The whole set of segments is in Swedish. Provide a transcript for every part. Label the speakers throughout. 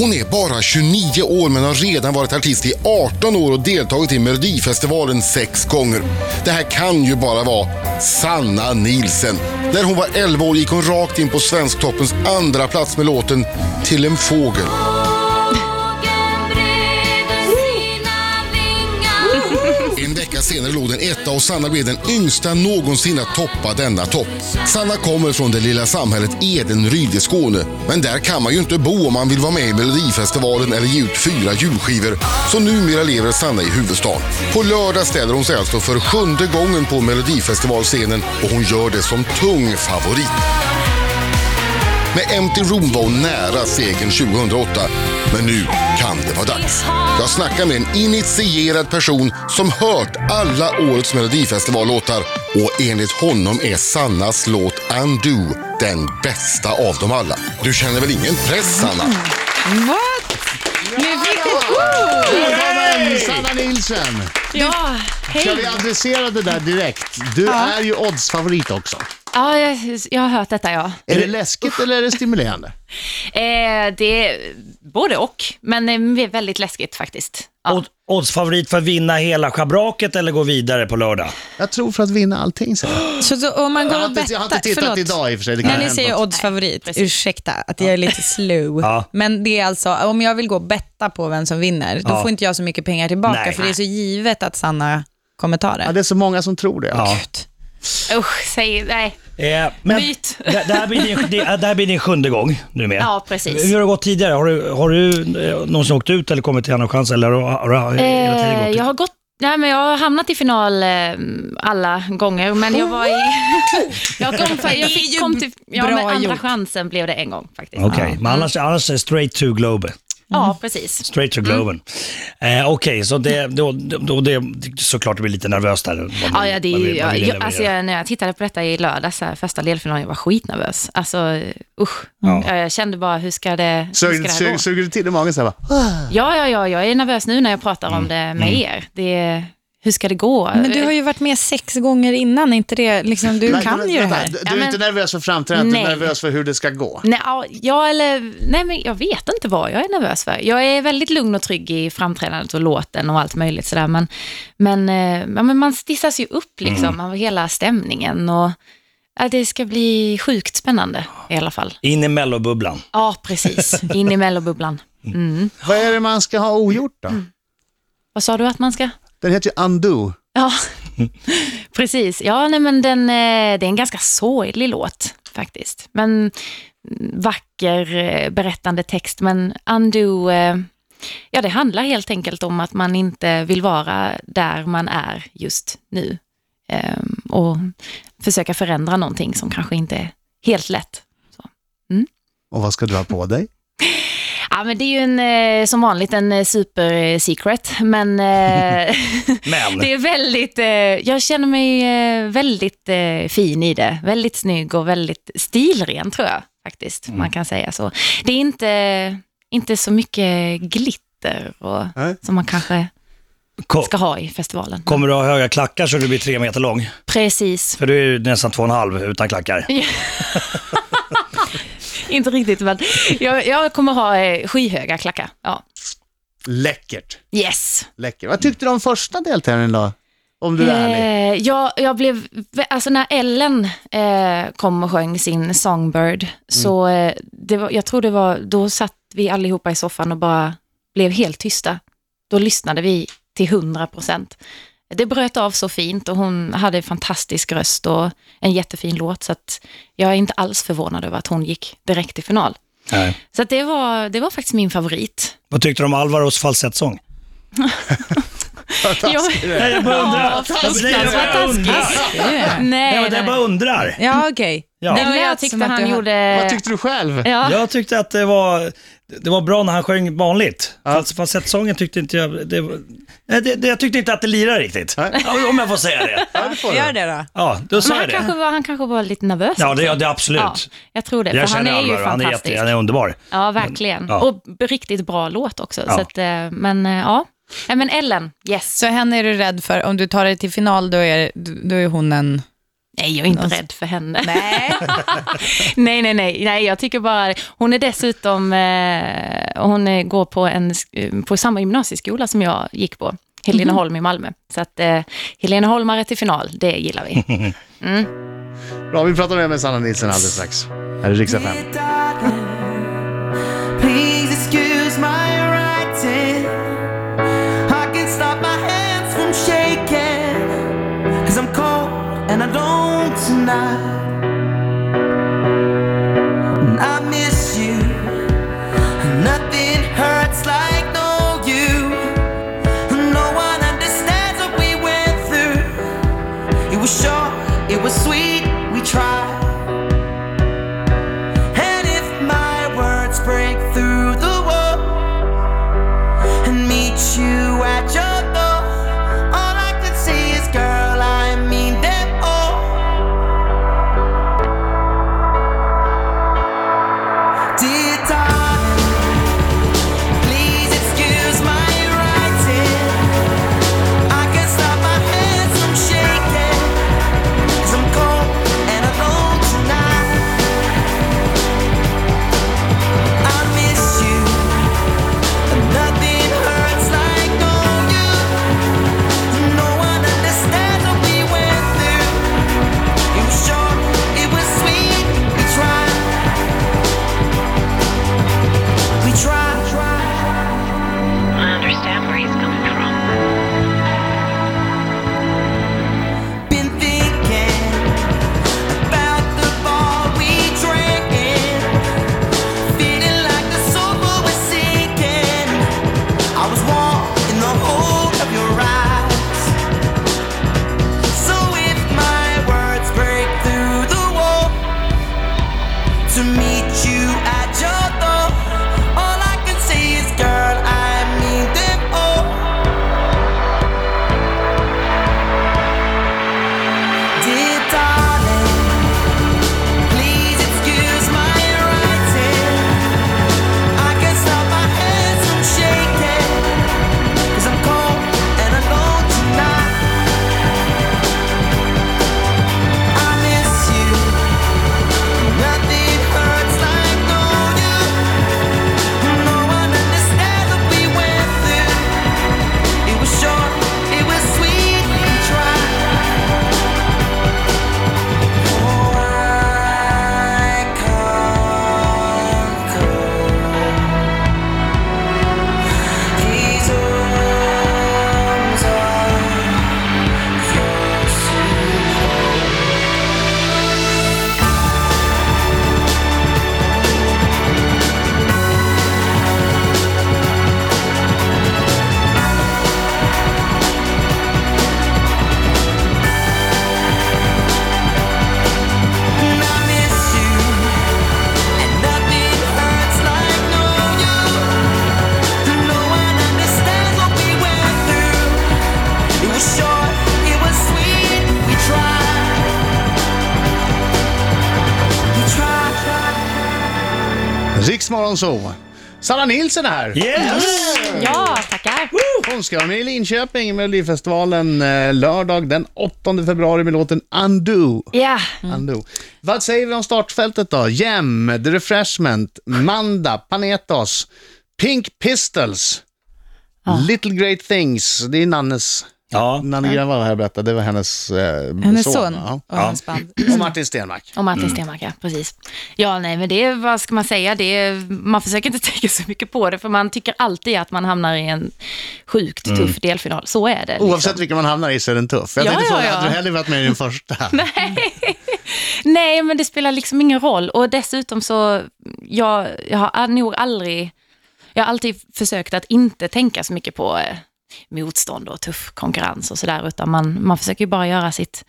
Speaker 1: Hon är bara 29 år men har redan varit artist i 18 år och deltagit i Melodifestivalen sex gånger. Det här kan ju bara vara Sanna Nilsen. När hon var 11 år gick hon rakt in på Svensktoppens andra plats med låten Till en fågel. Senare låg den etta och Sanna blev den yngsta någonsin att toppa denna topp. Sanna kommer från det lilla samhället Edenryd i Skåne. Men där kan man ju inte bo om man vill vara med i Melodifestivalen eller ge ut fyra julskivor. Så numera lever Sanna i huvudstaden. På lördag ställer hon sig alltså för sjunde gången på Melodifestivalscenen och hon gör det som tung favorit. Med Empty Room var hon nära segern 2008. Men nu kan det vara dags. Jag snackar med en initierad person som hört alla årets Melodifestivallåtar och enligt honom är Sannas låt Undo den bästa av dem alla. Du känner väl ingen press, Sanna?
Speaker 2: What? Nu fick
Speaker 3: Välkommen Sanna Nilsen!
Speaker 4: Ja,
Speaker 3: Ska vi
Speaker 4: hej.
Speaker 3: adressera det där direkt? Du
Speaker 2: Ja.
Speaker 3: är ju oddsfavorit också.
Speaker 4: Ja, jag, jag har hört detta, ja.
Speaker 3: Är det läskigt eller är det stimulerande?
Speaker 4: Eh, det är både och, men eh, väldigt läskigt faktiskt. Ja.
Speaker 5: Odd- Oddsfavorit för att vinna hela schabraket eller gå vidare på lördag?
Speaker 3: Jag tror för att vinna allting jag.
Speaker 2: Så då, om man
Speaker 3: Jag
Speaker 2: går
Speaker 3: har
Speaker 2: och
Speaker 3: inte, jag har inte tittat
Speaker 2: förlåt.
Speaker 3: idag i och för sig. Det kan
Speaker 2: När ni säger oddsfavorit,
Speaker 4: precis.
Speaker 2: ursäkta att jag är lite slow.
Speaker 5: Ja.
Speaker 2: Men det är alltså, om jag vill gå och betta på vem som vinner, då
Speaker 5: Ja.
Speaker 2: får inte jag så mycket pengar tillbaka,
Speaker 5: Nej.
Speaker 2: för det är så givet att Sanna kommer ta det.
Speaker 3: Ja, det är så många som tror det.
Speaker 5: Ja.
Speaker 4: Usch, säg nej.
Speaker 5: Eh, men
Speaker 4: Myt.
Speaker 5: Det, det, här blir din, det, det här blir din sjunde gång nu med.
Speaker 4: Ja, precis.
Speaker 5: Hur har det gått tidigare? Har du, har du eh, någonsin åkt ut eller kommit till andra chans eller har, har, har du tiden
Speaker 4: Eh,
Speaker 5: gått
Speaker 4: jag har gått Nej, men jag har hamnat i final eh, alla gånger, men jag var i... jag kom, jag fick, kom till, ja, men andra
Speaker 2: gjort.
Speaker 4: chansen blev det en gång faktiskt.
Speaker 5: Okej, men annars, annars är det straight to Globe.
Speaker 4: Ja, precis.
Speaker 5: Straight to Globen. Eh, Okej, så det, då, då det, såklart det blir lite nervöst där.
Speaker 4: Ja, ja, det är jag, jag,
Speaker 5: leverera?
Speaker 4: alltså, jag, när jag tittade på detta i lördags, första delfinalen, jag var skitnervös. Alltså, usch.
Speaker 5: Ja.
Speaker 4: Jag, kände bara, hur ska det, hur ska det här gå?
Speaker 3: suger du till i magen så här, bara,
Speaker 4: Ja, ja, ja, jag är nervös nu när jag pratar
Speaker 5: Mm.
Speaker 4: om det med er. Det, hur ska det gå?
Speaker 2: Men du har ju varit med sex gånger innan, inte det, liksom, du
Speaker 3: Nej,
Speaker 2: kan
Speaker 3: men
Speaker 2: ju det
Speaker 3: vänta,
Speaker 2: här.
Speaker 3: Du, du
Speaker 4: Ja,
Speaker 3: är
Speaker 4: men-
Speaker 3: inte nervös för framträdandet, du är
Speaker 4: Nej.
Speaker 3: nervös för hur det ska gå.
Speaker 4: Nej, ja, ja, eller, nej, men jag vet inte vad jag är nervös för. Jag är väldigt lugn och trygg i framträdandet och låten och allt möjligt sådär. Men, men, eh, ja, men man stissas ju upp liksom av hela stämningen och ja, det ska bli sjukt spännande i alla fall.
Speaker 5: In i mellobubblan.
Speaker 4: Ja, precis. In i mellobubblan. Mm.
Speaker 3: Vad är det man ska ha ogjort då?
Speaker 4: Vad sa du att man ska?
Speaker 3: Den heter ju Undo.
Speaker 4: Ja, precis. Ja, nej, men den, eh, det är en ganska sorglig låt faktiskt. Men mm, vacker eh, berättande text. Men Undo, eh, ja det handlar helt enkelt om att man inte vill vara där man är just nu. Och försöka förändra någonting som kanske inte är helt lätt.
Speaker 3: Och vad ska du ha på dig?
Speaker 4: Ja, men det är ju en, eh, som vanligt en eh, super eh, secret, men
Speaker 5: Men,
Speaker 4: Det är väldigt, jag känner mig väldigt fin i det. Väldigt snygg och väldigt stilren tror jag faktiskt. Man kan säga så. Det är inte, inte så mycket glitter och,
Speaker 3: Nej.
Speaker 4: som man kanske ska ha i festivalen.
Speaker 5: kommer du ha höga klackar så du blir tre meter lång?
Speaker 4: Precis.
Speaker 5: För du är ju nästan två och en halv utan klackar.
Speaker 4: inte riktigt, men jag, jag kommer ha eh, skyhöga klackar. Ja.
Speaker 3: Läckert.
Speaker 4: Yes.
Speaker 3: Läckert. Vad tyckte du om första deltävlingen då? Om du är ärlig.
Speaker 4: Eh, jag, jag blev, alltså när Ellen eh, kom och sjöng sin Songbird, så eh, det var, jag tror det var, då satt vi allihopa i soffan och bara blev helt tysta. Då lyssnade vi till 100 procent. Det bröt av så fint och hon hade fantastisk röst och en jättefin låt, så att jag är inte alls förvånad över att hon gick direkt till final.
Speaker 5: Nej.
Speaker 4: Så att det, var, det var faktiskt min favorit.
Speaker 5: Vad tyckte du om Alvaros falsettsång?
Speaker 4: Ja,
Speaker 5: Nej, jag bara undrar.
Speaker 4: Ja, fruktansvärt
Speaker 5: Jag
Speaker 4: nej,
Speaker 5: Ja, men jag bara undrar.
Speaker 2: Ja, okej.
Speaker 5: Ja.
Speaker 2: Det
Speaker 4: Nej, men jag tyckte han gjorde...
Speaker 3: Vad tyckte du själv?
Speaker 4: Ja.
Speaker 5: Jag tyckte att det var, det var bra när han sjöng vanligt. Fast falsettsången tyckte inte jag, det, var- nej, det, det, jag tyckte inte att det lirade riktigt. Ja, Om jag får säga det.
Speaker 3: Ja, det får du.
Speaker 2: Gör det då.
Speaker 5: Ja, då sa
Speaker 4: Men
Speaker 5: jag
Speaker 4: han,
Speaker 5: det.
Speaker 4: kanske var, han kanske var lite nervös.
Speaker 5: Ja, det, ja, det absolut.
Speaker 4: Ja, jag tror det,
Speaker 5: Jag
Speaker 4: för han är ju
Speaker 5: Alvaro, han är,
Speaker 4: fantastisk.
Speaker 5: jätte, han är underbar.
Speaker 4: Ja, verkligen.
Speaker 5: Ja.
Speaker 4: Och riktigt bra låt också.
Speaker 5: Ja.
Speaker 4: Så att, eh, men eh, ja. Nej, men Ellen, yes.
Speaker 2: Så henne är du rädd för, om du tar dig till final, då är, då är hon en
Speaker 4: Nej, jag är inte
Speaker 2: Alltså-
Speaker 4: rädd för henne.
Speaker 2: Nej.
Speaker 4: nej, nej, nej, nej. Jag tycker bara, hon är dessutom, eh, hon är, går på, en, på samma gymnasieskola som jag gick på. Heleneholm i Malmö. Så att eh, Heleneholmare till final, det gillar vi.
Speaker 3: Bra, vi pratar mer med Sanna Nilsson alldeles strax. Här är Rix FM.
Speaker 6: night.
Speaker 3: Riksmorgon så. Sanna Nilsson är här.
Speaker 5: Yes!
Speaker 4: Ja, tackar.
Speaker 3: Hon ska vara med i Linköping Melodifestivalen eh, lördag den 8 februari med låten Undo.
Speaker 4: Ja,
Speaker 3: Undo. Vad säger vi om startfältet då? Jem, The Refreshment, Manda, Panetos, Pink Pistols, Little Great Things. Det är Nannes,
Speaker 5: Ja.
Speaker 3: Nanne Grönvall här berättade, det var hennes, eh,
Speaker 2: Hennes son
Speaker 3: Ja.
Speaker 2: och hans band.
Speaker 3: Och Martin Stenmark.
Speaker 4: och Martin Stenmark, ja, precis. Ja, nej, men det är, vad ska man säga, det är, man försöker inte tänka så mycket på det, för man tycker alltid att man hamnar i en sjukt tuff delfinal. Så är det. liksom.
Speaker 3: Oavsett vilken man hamnar i så är den tuff. Jag
Speaker 4: Ja,
Speaker 3: tänkte
Speaker 4: ja,
Speaker 3: fråga,
Speaker 4: ja.
Speaker 3: hade du hellre varit med i den första?
Speaker 4: Nej, men det spelar liksom ingen roll. Och dessutom så, jag, jag har nog aldrig, jag har alltid försökt att inte tänka så mycket på eh, motstånd och tuff konkurrens och sådär, utan man, man försöker ju bara göra sitt,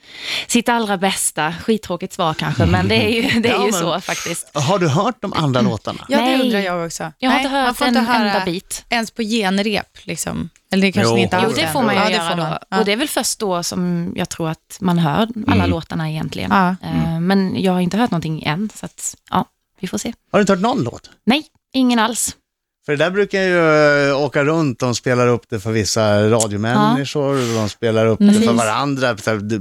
Speaker 4: sitt allra bästa. Skittråkigt svar kanske, men det är ju, det är
Speaker 3: Ja,
Speaker 4: ju
Speaker 3: men-
Speaker 4: så faktiskt.
Speaker 3: Har du hört de andra låtarna?
Speaker 2: Ja,
Speaker 4: Nej.
Speaker 2: det undrar jag också.
Speaker 4: Jag har
Speaker 2: Nej,
Speaker 4: inte
Speaker 2: man
Speaker 4: hört
Speaker 2: får
Speaker 4: en
Speaker 2: inte höra
Speaker 4: enda bit.
Speaker 2: Ens på genrep, liksom. Eller det kanske
Speaker 5: Jo.
Speaker 2: inte
Speaker 5: Jo,
Speaker 2: alls
Speaker 4: Jo, det
Speaker 2: är.
Speaker 4: får man ju
Speaker 2: ja, det
Speaker 4: göra
Speaker 2: får
Speaker 4: då.
Speaker 2: man. Ja.
Speaker 4: Och det är väl först då som jag tror att man hör alla låtarna egentligen.
Speaker 2: Ja.
Speaker 4: Eh, Men jag har inte hört någonting än, så att, ja, vi får se.
Speaker 3: Har du inte hört någon låt?
Speaker 4: Nej, ingen alls.
Speaker 3: För det där brukar ju eh, åka runt, de spelar upp det för vissa radiomänniskor, och de spelar upp det för
Speaker 4: Precis.
Speaker 3: varandra,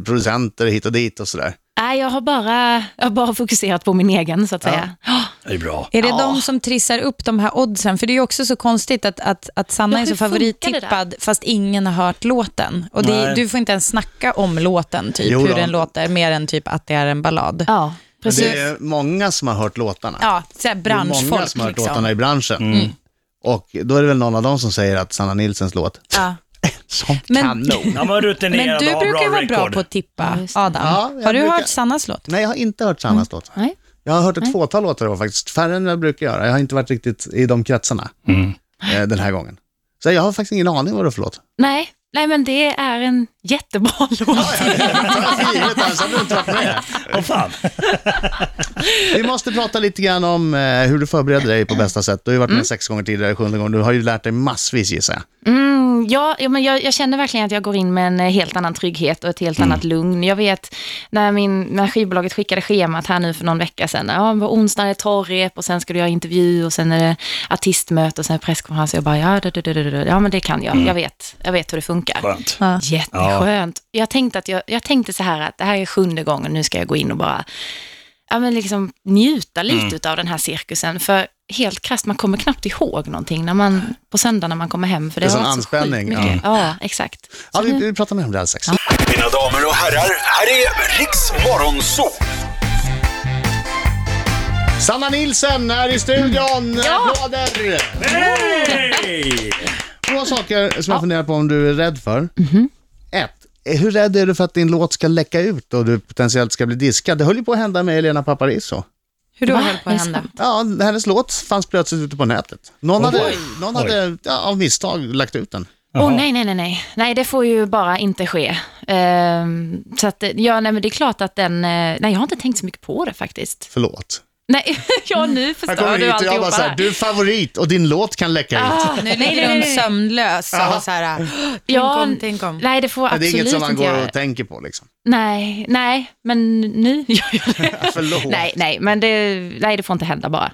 Speaker 3: producenter hit och dit och sådär.
Speaker 4: Nej, jag har bara, jag har bara fokuserat på min egen, så att säga. Ja.
Speaker 5: Det är bra.
Speaker 2: Är det de som trissar upp de här oddsen? För det är ju också så konstigt att, att, att Sanna
Speaker 4: Ja,
Speaker 2: är så favorittippad fast ingen har hört låten. Och det, du får inte ens snacka om låten, typ, hur den låter, mer än typ att det är en ballad. Ja,
Speaker 4: ja, precis.
Speaker 3: Det är många som har hört låtarna.
Speaker 2: så här
Speaker 3: det är många
Speaker 2: branschfolk.
Speaker 3: som har hört
Speaker 2: Liksom.
Speaker 3: låtarna i branschen.
Speaker 5: Mm.
Speaker 3: Och då är det väl någon av dem som säger att Sanna Nilsens låt,
Speaker 2: Ja.
Speaker 3: som
Speaker 2: Men-
Speaker 3: kanon.
Speaker 5: Var rutinerad
Speaker 2: Men du
Speaker 5: och har
Speaker 2: brukar
Speaker 5: bra
Speaker 2: vara bra
Speaker 5: record.
Speaker 2: på att tippa,
Speaker 4: Ja, just det.
Speaker 2: Adam.
Speaker 3: Ja, jag
Speaker 2: har du
Speaker 3: brukar-
Speaker 2: hört Sannas låt?
Speaker 3: Nej, jag har inte hört Sannas låt.
Speaker 4: Nej.
Speaker 3: Jag har hört ett fåtal låtar då faktiskt, färre än jag brukar göra. Jag har inte varit riktigt i de kretsarna
Speaker 5: Mm.
Speaker 3: eh, den här gången. Så jag har faktiskt ingen aning vad det är för låt.
Speaker 4: Nej, nej, men det är en jättebra låt.
Speaker 3: Jag du inte varit med.
Speaker 5: Åh fan.
Speaker 3: Vi måste prata lite grann om eh, hur du förbereder dig på bästa sätt. Du har ju varit med sex gånger tidigare, sjunde gången. Du har ju lärt dig massvis gissar jag.
Speaker 4: Mm, ja, ja, men jag, jag känner verkligen att jag går in med en eh, helt annan trygghet och ett helt annat lugn. Jag vet när, min, när skivbolaget skickade schemat här nu för någon vecka sedan. Ja, på onsdag är det torrep och sen ska du göra intervju och sen är det artistmöte och sen presskonferens. Jag bara, ja, det, det, det, det, det. ja men det kan jag. Jag vet, jag vet hur det funkar.
Speaker 5: Skönt.
Speaker 2: Ja.
Speaker 4: Jätteskönt. Jag, tänkte att jag, jag tänkte så här att det här är sjunde gången, nu ska jag gå in och bara ja, men liksom njuta lite av den här cirkusen. För helt krasst, man kommer knappt ihåg någonting när man, på söndag när man kommer hem. För det,
Speaker 3: Det är
Speaker 4: sjukt
Speaker 3: anspänning,
Speaker 4: mycket. Ja. exakt.
Speaker 3: Ja, vi, vi pratar mer om det alldeles strax.
Speaker 7: Mina damer och herrar, här är Riks Morgonzoo!
Speaker 3: Sanna Nilsen är i studion! Applåder!
Speaker 5: Hej!
Speaker 3: Två saker som jag funderar på om du är rädd för. Ett, hur rädd är du för att din låt ska läcka ut och du potentiellt ska bli diskad? Det höll ju på att hända med Elena Paparizou.
Speaker 2: Hur då höll på att hända?
Speaker 3: Ja, hennes låt fanns plötsligt ute på nätet. Någon hade,
Speaker 5: Oj.
Speaker 3: någon hade ja, av misstag lagt ut den.
Speaker 4: Åh
Speaker 5: Jaha.
Speaker 4: nej, nej, nej, nej. Nej, det får ju bara inte ske. Ehm, så att, ja, nej, men det är klart att den, eh, nej, jag har inte tänkt så mycket på det faktiskt.
Speaker 3: Förlåt.
Speaker 4: Nej, ja, nu förstör du
Speaker 3: och jag bara
Speaker 4: alltihopa
Speaker 3: så här, du är favorit och din låt kan läcka ut.
Speaker 4: Ah,
Speaker 2: Nu
Speaker 4: nej,
Speaker 2: ligger hon sömnlös och så här, tänk
Speaker 4: Ja,
Speaker 2: om, tänk om.
Speaker 4: Nej, det får
Speaker 3: Men det är
Speaker 4: absolut
Speaker 3: inget som man
Speaker 4: inte
Speaker 3: går och tänker på liksom.
Speaker 4: Nej, nej, men nu gör jag det.
Speaker 3: Förlåt.
Speaker 4: nej, nej, men det, nej, det får inte hända bara.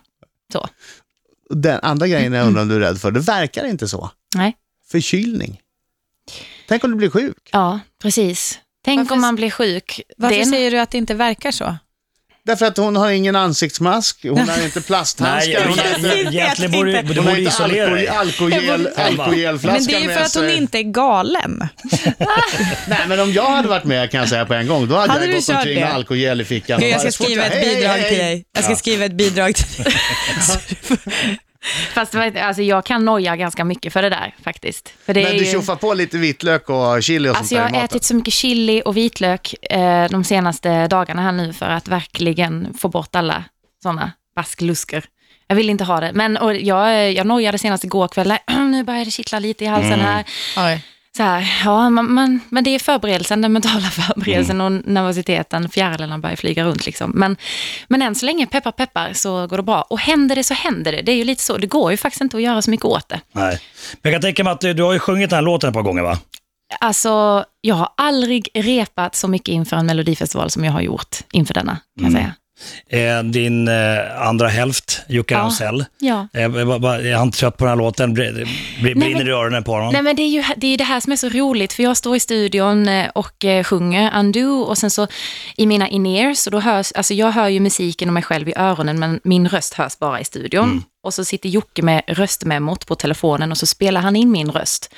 Speaker 4: Så.
Speaker 3: Den andra grejen jag undrar om du är rädd för, det verkar inte så.
Speaker 4: Nej.
Speaker 3: Förkylning. Tänk om du blir sjuk.
Speaker 4: Ja, precis. Tänk
Speaker 2: Varför-
Speaker 4: om man blir sjuk.
Speaker 2: Varför
Speaker 4: Det
Speaker 2: säger du att det inte verkar så?
Speaker 3: Därför att hon har ingen ansiktsmask, hon har inte
Speaker 5: Nej,
Speaker 3: plasthandskar, hon har
Speaker 5: egentligen-
Speaker 3: inte,
Speaker 5: egentligen borde du- borde isolera dig.
Speaker 3: alkohol, alkogel,
Speaker 2: Men
Speaker 3: alkogelflaskan
Speaker 2: det är ju för att hon inte är galen.
Speaker 3: Nej, men om jag hade varit med kan jag säga på en gång, då hade,
Speaker 2: Hade
Speaker 3: jag gått omkring med alkogel i fickan.
Speaker 2: Jag ska skriva ett
Speaker 3: hej, hej,
Speaker 2: bidrag
Speaker 3: hej.
Speaker 2: till dig. Jag ska skriva ett bidrag till dig.
Speaker 4: Fast alltså, jag kan noja ganska mycket för det där faktiskt. För det
Speaker 3: Men
Speaker 4: är
Speaker 3: du
Speaker 4: ju...
Speaker 3: tjoffar på lite vitlök och chili och
Speaker 4: Alltså
Speaker 3: sånt
Speaker 4: jag
Speaker 3: där i
Speaker 4: har
Speaker 3: maten.
Speaker 4: ätit så mycket chili och vitlök eh, de senaste dagarna här nu för att verkligen få bort alla sådana baskluskor. Jag vill inte ha det. Men och jag, jag nojade senast igår kväll. Nu börjar det kittla lite i halsen här.
Speaker 2: Oj.
Speaker 4: Så här ja, man, man, men det är förberedelsen, den mentala förberedelsen och nervositeten, fjärilarna börjar flyga runt. Liksom. Men, men än så länge, peppar peppar, så går det bra. Och händer det så händer det. Det är ju lite så. Det går ju faktiskt inte att göra så mycket åt det.
Speaker 5: Nej. Men jag kan tänka mig att du, har ju sjungit den här låten ett par gånger va?
Speaker 4: Alltså, jag har aldrig repat så mycket inför en melodifestival som jag har gjort inför denna, kan jag säga.
Speaker 5: Eh, din eh, andra hälft, Jocke
Speaker 4: Ja.
Speaker 5: Ramsell.
Speaker 4: Ja.
Speaker 5: Eh, är han trött på den här låten? Br- br- Brinner
Speaker 4: men-
Speaker 5: det i öronen på honom?
Speaker 4: Nej men det är ju det, är det här som är så roligt, för jag står i studion och sjunger Undo och sen så i mina in-ears, och då hörs, alltså jag hör ju musiken och mig själv i öronen, men min röst hörs bara i studion. Och så sitter Jocke med röstmemot på telefonen och så spelar han in min röst.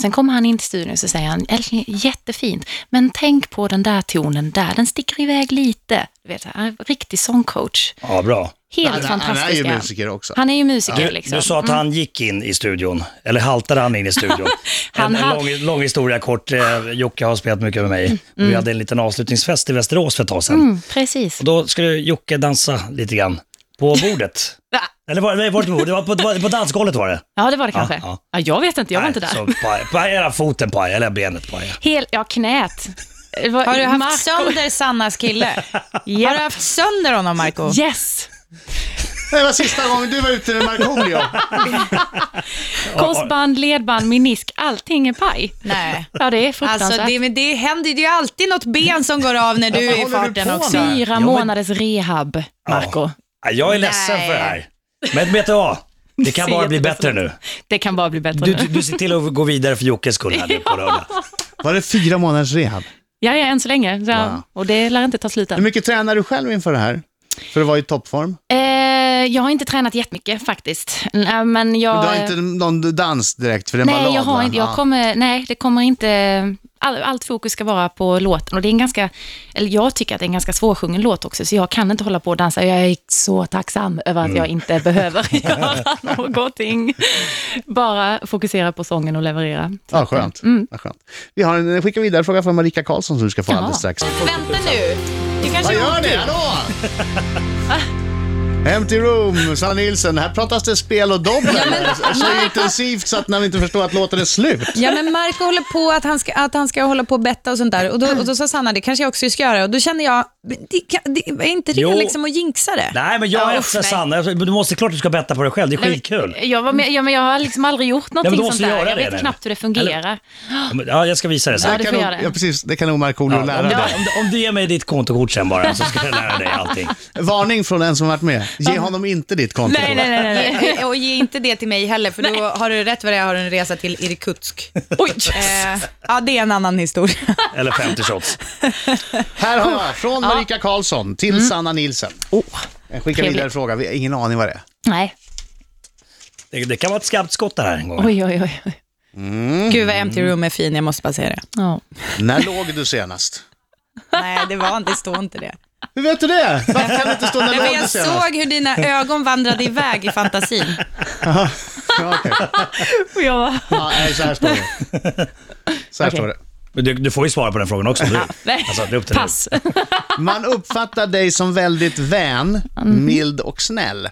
Speaker 4: Sen kommer han in till studion och så säger han, "Älskling, jättefint, men tänk på den där tonen där, den sticker iväg lite. Du vet, han är en riktig sångcoach.
Speaker 5: Ja, bra.
Speaker 4: Helt
Speaker 3: Han, han
Speaker 4: fantastisk.
Speaker 3: är ju
Speaker 4: han.
Speaker 3: musiker också.
Speaker 4: Han är ju musiker
Speaker 5: Du,
Speaker 4: liksom.
Speaker 5: du sa att han gick in i studion, eller haltade han in i studion?
Speaker 4: Han
Speaker 5: en, en lång, lång historia kort. Eh, Jocke har spelat mycket med mig. Och vi hade en liten avslutningsfest i Västerås för ett tag sedan.
Speaker 4: Mm, precis.
Speaker 5: Och då skulle Jocke dansa lite grann på bordet.
Speaker 4: Ja.
Speaker 5: Eller var, nej, var det, det var på, det var på dansgolvet var det.
Speaker 4: Ja, det var det kanske.
Speaker 5: ja.
Speaker 4: Ja, jag vet inte, jag var inte där.
Speaker 5: Så paj, paj, eller foten paj, eller benet paj.
Speaker 4: Hel, ja, knät. Det var-
Speaker 2: Har du haft
Speaker 4: Marco-
Speaker 2: sönder Sannas kille? Har du haft sönder honom, Marco?
Speaker 4: Yes!
Speaker 3: Det var sista gången du var ute med Markoolio.
Speaker 4: Korsband, ledband, menisk, allting är paj.
Speaker 2: Nej.
Speaker 4: Ja, det är fruktansvärt.
Speaker 2: Alltså, det, men det händer ju alltid något ben som går av när du är i
Speaker 3: håller du
Speaker 2: farten
Speaker 3: på
Speaker 2: också.
Speaker 3: med?
Speaker 4: Fyra
Speaker 5: men-
Speaker 4: månaders rehab, Marco.
Speaker 5: Ja, Jag är ledsen
Speaker 2: Nej.
Speaker 5: för det här. Men vet du vad? Det kan bara bli bättre nu.
Speaker 4: Det kan bara bli bättre
Speaker 5: Du,
Speaker 4: nu.
Speaker 5: du, du ser till att gå vidare för Jockes skull här nu på lördag.
Speaker 3: Var det fyra månaders rehab?
Speaker 4: Ja, ja, än så länge. Så,
Speaker 3: Wow.
Speaker 4: Och det lär inte ta slut
Speaker 3: Hur
Speaker 4: än.
Speaker 3: mycket tränar du själv inför det här? För att vara i toppform?
Speaker 4: Eh, jag har inte tränat jättemycket faktiskt. Nej, Men jag...
Speaker 3: Men du har inte någon dans direkt för en
Speaker 4: Nej,
Speaker 3: ballad?
Speaker 4: jag har inte, jag
Speaker 3: Ja.
Speaker 4: kommer, nej, det kommer inte... All, allt fokus ska vara på låten och det är en ganska, eller jag tycker att det är en ganska svårsjungen låt också, så jag kan inte hålla på och dansa. Jag är så tacksam över att
Speaker 3: Mm.
Speaker 4: jag inte behöver göra någonting. Bara fokusera på sången och leverera. Så
Speaker 3: Ja, skönt.
Speaker 4: Mm.
Speaker 3: Ja, skönt. Vi har en skicka vidare fråga från Marika Karlsson som du ska få
Speaker 4: Jaha.
Speaker 3: alldeles strax.
Speaker 2: Vänta nu.
Speaker 3: 行
Speaker 2: き
Speaker 3: ま。い、
Speaker 2: や
Speaker 3: ろ。Empty room, Sanna Nilsson. Här pratas det spel och dobbel. så intensivt så att man inte förstår att låten är slut.
Speaker 2: Ja, men Marco håller på att han ska, att han ska hålla på och betta och sånt där. Och då, och då sa Sanna, det kanske jag också ska göra. Och då kände jag, det, är inte det liksom att jinxa det?
Speaker 5: Nej, men jag
Speaker 4: Ja, nej.
Speaker 5: Sanna. Du måste klart du ska betta på dig själv. Det är skitkul.
Speaker 4: Jag, var med, ja, men jag har liksom aldrig gjort
Speaker 5: men
Speaker 4: någonting
Speaker 5: måste
Speaker 4: sånt där.
Speaker 5: göra
Speaker 4: Jag
Speaker 5: det,
Speaker 4: vet
Speaker 5: eller?
Speaker 4: knappt hur det fungerar.
Speaker 5: Ja, men- Ja, jag ska visa dig
Speaker 4: Ja,
Speaker 5: sen.
Speaker 3: kan nog,
Speaker 4: göra det.
Speaker 3: ja, precis. Det kan nog Markoolio
Speaker 5: Ja,
Speaker 3: lära
Speaker 5: om,
Speaker 3: dig.
Speaker 5: du, om, om du ger mig ditt kontokort sen bara, så ska jag lära dig allting.
Speaker 3: Varning från den som varit med. Ge honom inte ditt konto.
Speaker 2: Nej, nej, nej, nej, nej. Och ge inte det till mig heller, för då har du rätt vad det är, har en resa till Irkutsk.
Speaker 4: Oj!
Speaker 2: Eh, ja, det är en annan historia.
Speaker 5: Eller 50 shots.
Speaker 3: Här har jag, från Marika Karlsson till Sanna Nilsson.
Speaker 4: Oh,
Speaker 3: Jag skickar
Speaker 4: Trevligt.
Speaker 3: vidare fråga, vi har ingen aning vad det är.
Speaker 4: nej.
Speaker 5: Det, det kan vara ett skarpt skott det här en gång.
Speaker 4: Oj, oj, oj.
Speaker 2: Gud vad Empty Room är fin, jag måste bara säga det.
Speaker 4: Ja.
Speaker 3: När låg du senast?
Speaker 2: Nej, det var inte, det står inte det.
Speaker 3: Hur vet du det? Varför kan det inte stå när
Speaker 2: Nej,
Speaker 3: låg
Speaker 2: men
Speaker 3: du
Speaker 2: jag
Speaker 3: senast?
Speaker 2: såg hur dina ögon vandrade iväg i fantasin.
Speaker 3: Ja, okej.
Speaker 4: Och jag var...
Speaker 3: ja, nej, så här står det. Så här
Speaker 4: Okej.
Speaker 3: står det.
Speaker 5: Du, du får ju svara på den frågan också. Du. Alltså, det upp
Speaker 4: pass.
Speaker 3: Man uppfattar dig som väldigt vän, mild och snäll.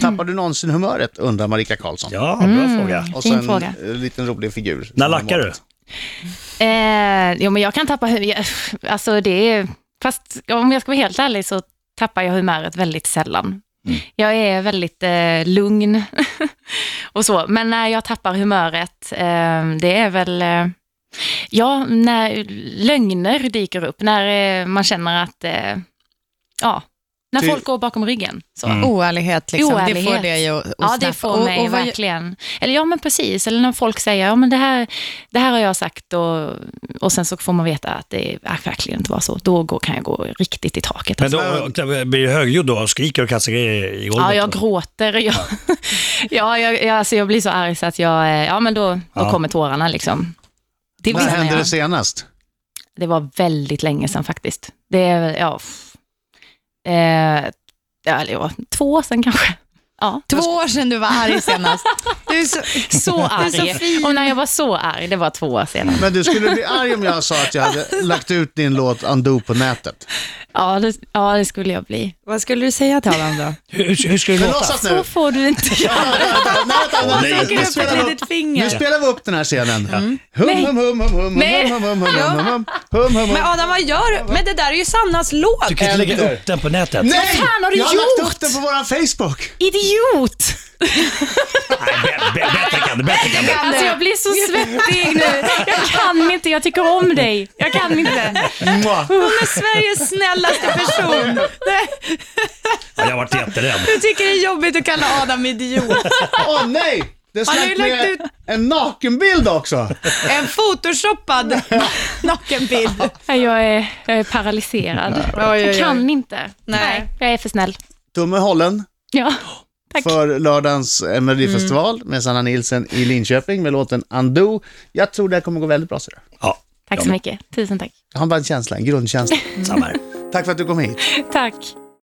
Speaker 3: Tappar du någonsin humöret, undrar Marika Karlsson.
Speaker 5: Ja, bra fråga.
Speaker 3: Och så en
Speaker 4: fråga.
Speaker 3: liten rolig figur.
Speaker 5: När lackar du?
Speaker 4: Eh, jo, men jag kan tappa huvudet. Alltså det är... Fast om jag ska vara helt ärlig så tappar jag humöret väldigt sällan. Jag är väldigt eh, lugn och så. Men när jag tappar humöret, eh, det är väl... Eh, ja, när lögner dyker upp. När eh, man känner att... Eh, ja, när folk går bakom ryggen. Så.
Speaker 2: Oärlighet, liksom. det
Speaker 4: Oärlighet.
Speaker 2: får dig att, att
Speaker 4: Ja, det
Speaker 2: snappa.
Speaker 4: får
Speaker 2: Och-
Speaker 4: mig
Speaker 2: och vad-
Speaker 4: verkligen. Eller ja, men precis. Eller när folk säger, ja men det här, det här har jag sagt och, och sen så får man veta att det är verkligen inte var så. Då går, kan jag gå riktigt i taket.
Speaker 5: Men
Speaker 4: alltså.
Speaker 5: då blir du högljudd då och skriker och kastar grejer i golvet?
Speaker 4: Ja, jag gråter. Jag, ja, jag, jag, alltså jag blir så arg så att jag, eh, ja men då, då
Speaker 5: Ja.
Speaker 4: kommer tårarna liksom. Det,
Speaker 3: När hände
Speaker 4: jag.
Speaker 3: det senast?
Speaker 4: det var väldigt länge sedan faktiskt. Det är, ja, eh, ja, två år sedan kanske. Ja.
Speaker 2: Två år sedan du var arg senast. Du är så,
Speaker 4: Så arg.
Speaker 2: så
Speaker 4: och när jag var så arg, det var två år sedan.
Speaker 3: Men du skulle bli arg om jag sa att jag hade lagt ut din låt Undo på nätet.
Speaker 4: Ja det, ja, det skulle jag bli.
Speaker 2: vad skulle du säga till honom då?
Speaker 5: Hur, hur, ska det låta?
Speaker 4: Så får du inte göra.
Speaker 3: Nu, spelar vi upp,
Speaker 2: litet finger.
Speaker 3: nu spelar vi upp den här scenen. Hum, hum, hum, hum, hum, hum, hum, hum, hum, hum, hum, hum, hum,
Speaker 2: Men. Adam, vad gör du? Men det där är ju Sannas låt.
Speaker 5: Du kan inte lägga upp den på nätet.
Speaker 3: Nej!
Speaker 4: fan har du
Speaker 3: jag har lagt upp den på våran Facebook.
Speaker 4: Idiot!
Speaker 5: Nej, bättre kan du, bättre kan du.
Speaker 4: Alltså jag blir så svettig nu. Jag kan inte, jag tycker om dig. Jag kan inte.
Speaker 3: Mwah.
Speaker 2: Hon är Sveriges snällaste person.
Speaker 5: Ja, jag har varit jätterädd.
Speaker 2: Du tycker det är jobbigt att kalla Adam idiot.
Speaker 3: Åh nej! Det
Speaker 2: Han har
Speaker 3: släppte
Speaker 2: lagt
Speaker 3: med
Speaker 2: ut-
Speaker 3: en nakenbild också.
Speaker 2: En photoshoppad nakenbild.
Speaker 4: Jag är, jag är paralyserad.
Speaker 2: oj, oj.
Speaker 4: Jag kan inte.
Speaker 2: Nej.
Speaker 4: Nej, jag är för snäll.
Speaker 3: Tumme hållen
Speaker 4: Ja, tack.
Speaker 3: för lördagens Melodifestival
Speaker 2: Mm.
Speaker 3: med Sanna Nilsen i Linköping med låten Undo. Jag tror det här kommer gå väldigt bra. Så
Speaker 5: Ja,
Speaker 4: Tack så mycket. Tusen tack.
Speaker 3: Jag har bara en känsla, en grundkänsla.
Speaker 5: samma här.
Speaker 3: Tack för att du kom hit.
Speaker 4: Tack.